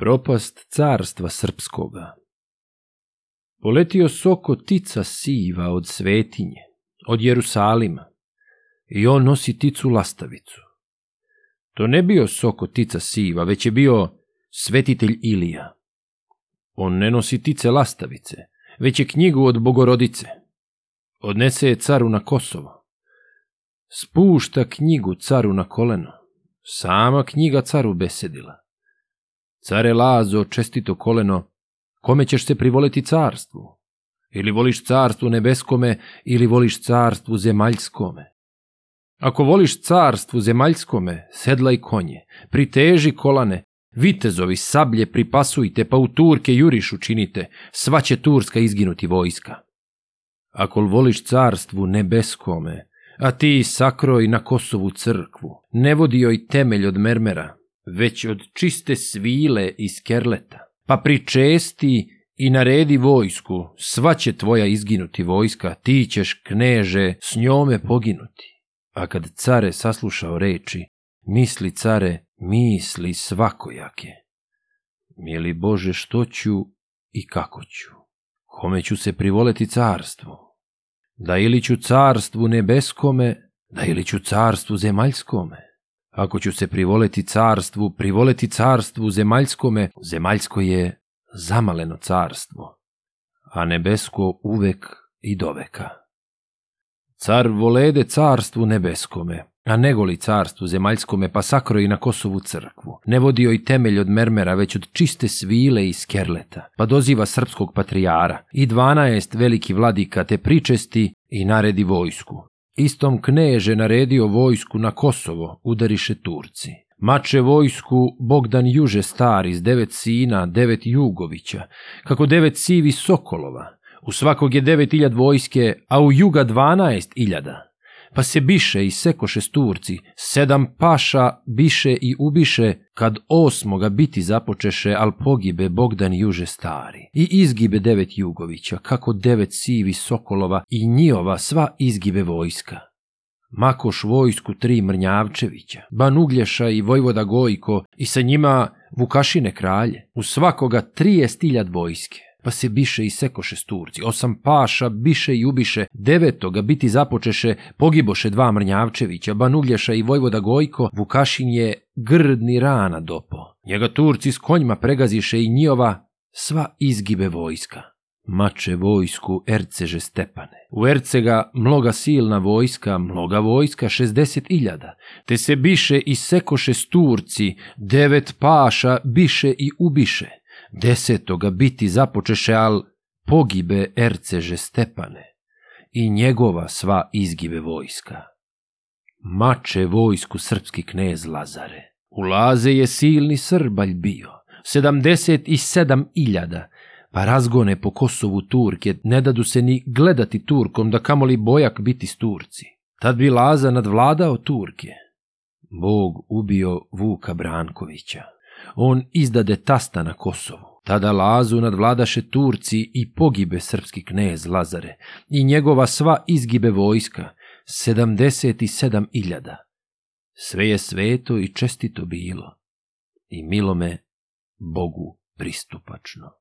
Propast carstva srpskoga Poletio soko tica siva od svetinje, od Jerusalima, i on nosi ticu lastavicu. To ne bio soko tica siva, već je bio svetitelj Ilija. On ne nosi tice lastavice, već je knjigu od bogorodice. Odnese je caru na Kosovo. Spušta knjigu caru na koleno. Sama knjiga caru besedila. Care Lazo, čestito koleno, kome ćeš se privoliti carstvu? Ili voliš carstvu nebeskome, ili voliš carstvu zemaljskome? Ako voliš carstvu zemaljskome, sedlaj konje, priteži kolane, vitezovi sablje pripasujte, pa u Turke juriš učinite, sva će Turska izginuti vojska. Ako voliš carstvu nebeskome, a ti sakroj na Kosovu crkvu, ne vodio i temelj od mermera, već od čiste svile i skerleta. Pa pričesti i naredi vojsku, sva će tvoja izginuti vojska, ti ćeš, kneže, s njome poginuti. A kad care saslušao reči, misli care, misli svakojake. Mili Bože, što ću i kako ću? Kome ću se privoleti carstvo? Da ili ću carstvu nebeskome, da ili ću carstvu zemaljskome? Ako ću se privoleti carstvu, privoleti carstvu zemaljskome, zemaljsko je zamaleno carstvo, a nebesko uvek i doveka. Car volede carstvu nebeskome, a negoli carstvu zemaljskome, pa sakro na Kosovu crkvu. Ne vodio i temelj od mermera, već od čiste svile i skerleta, pa doziva srpskog patrijara i dvanaest veliki vladika te pričesti i naredi vojsku istom kneže naredio vojsku na Kosovo udariše Turci. Mače vojsku Bogdan Juže stari iz devet sina, devet Jugovića, kako devet sivi Sokolova, u svakog je devet iljad vojske, a u juga dvanaest iljada pa se biše i sekoše sturci, sedam paša biše i ubiše, kad osmoga biti započeše, al pogibe Bogdan juže stari. I izgibe devet Jugovića, kako devet sivi Sokolova i njihova sva izgibe vojska. Makoš vojsku tri Mrnjavčevića, Ban Uglješa i Vojvoda Gojko i sa njima Vukašine kralje, u svakoga trije stiljad vojske pa se biše i sekoše sturci, osam paša biše i ubiše, devetoga biti započeše, pogiboše dva Mrnjavčevića, Banuglješa i Vojvoda Gojko, Vukašin je grdni rana dopo. Njega Turci s konjima pregaziše i njihova sva izgibe vojska. Mače vojsku Erceže Stepane. U Ercega mloga silna vojska, mloga vojska šestdeset iljada, te se biše i sekoše sturci, devet paša biše i ubiše desetoga biti započeše al pogibe Erceže Stepane i njegova sva izgibe vojska. Mače vojsku srpski knez Lazare. U Laze je silni srbalj bio, sedamdeset i sedam iljada, pa razgone po Kosovu Turke, ne dadu se ni gledati Turkom, da kamoli bojak biti s Turci. Tad bi Laza nadvladao Turke. Bog ubio Vuka Brankovića. On izdade tasta na Kosovu. Tada Lazu nadvladaše Turci i pogibe srpski knez Lazare i njegova sva izgibe vojska, 77.000. Sve je sveto i čestito bilo i milome Bogu pristupačno.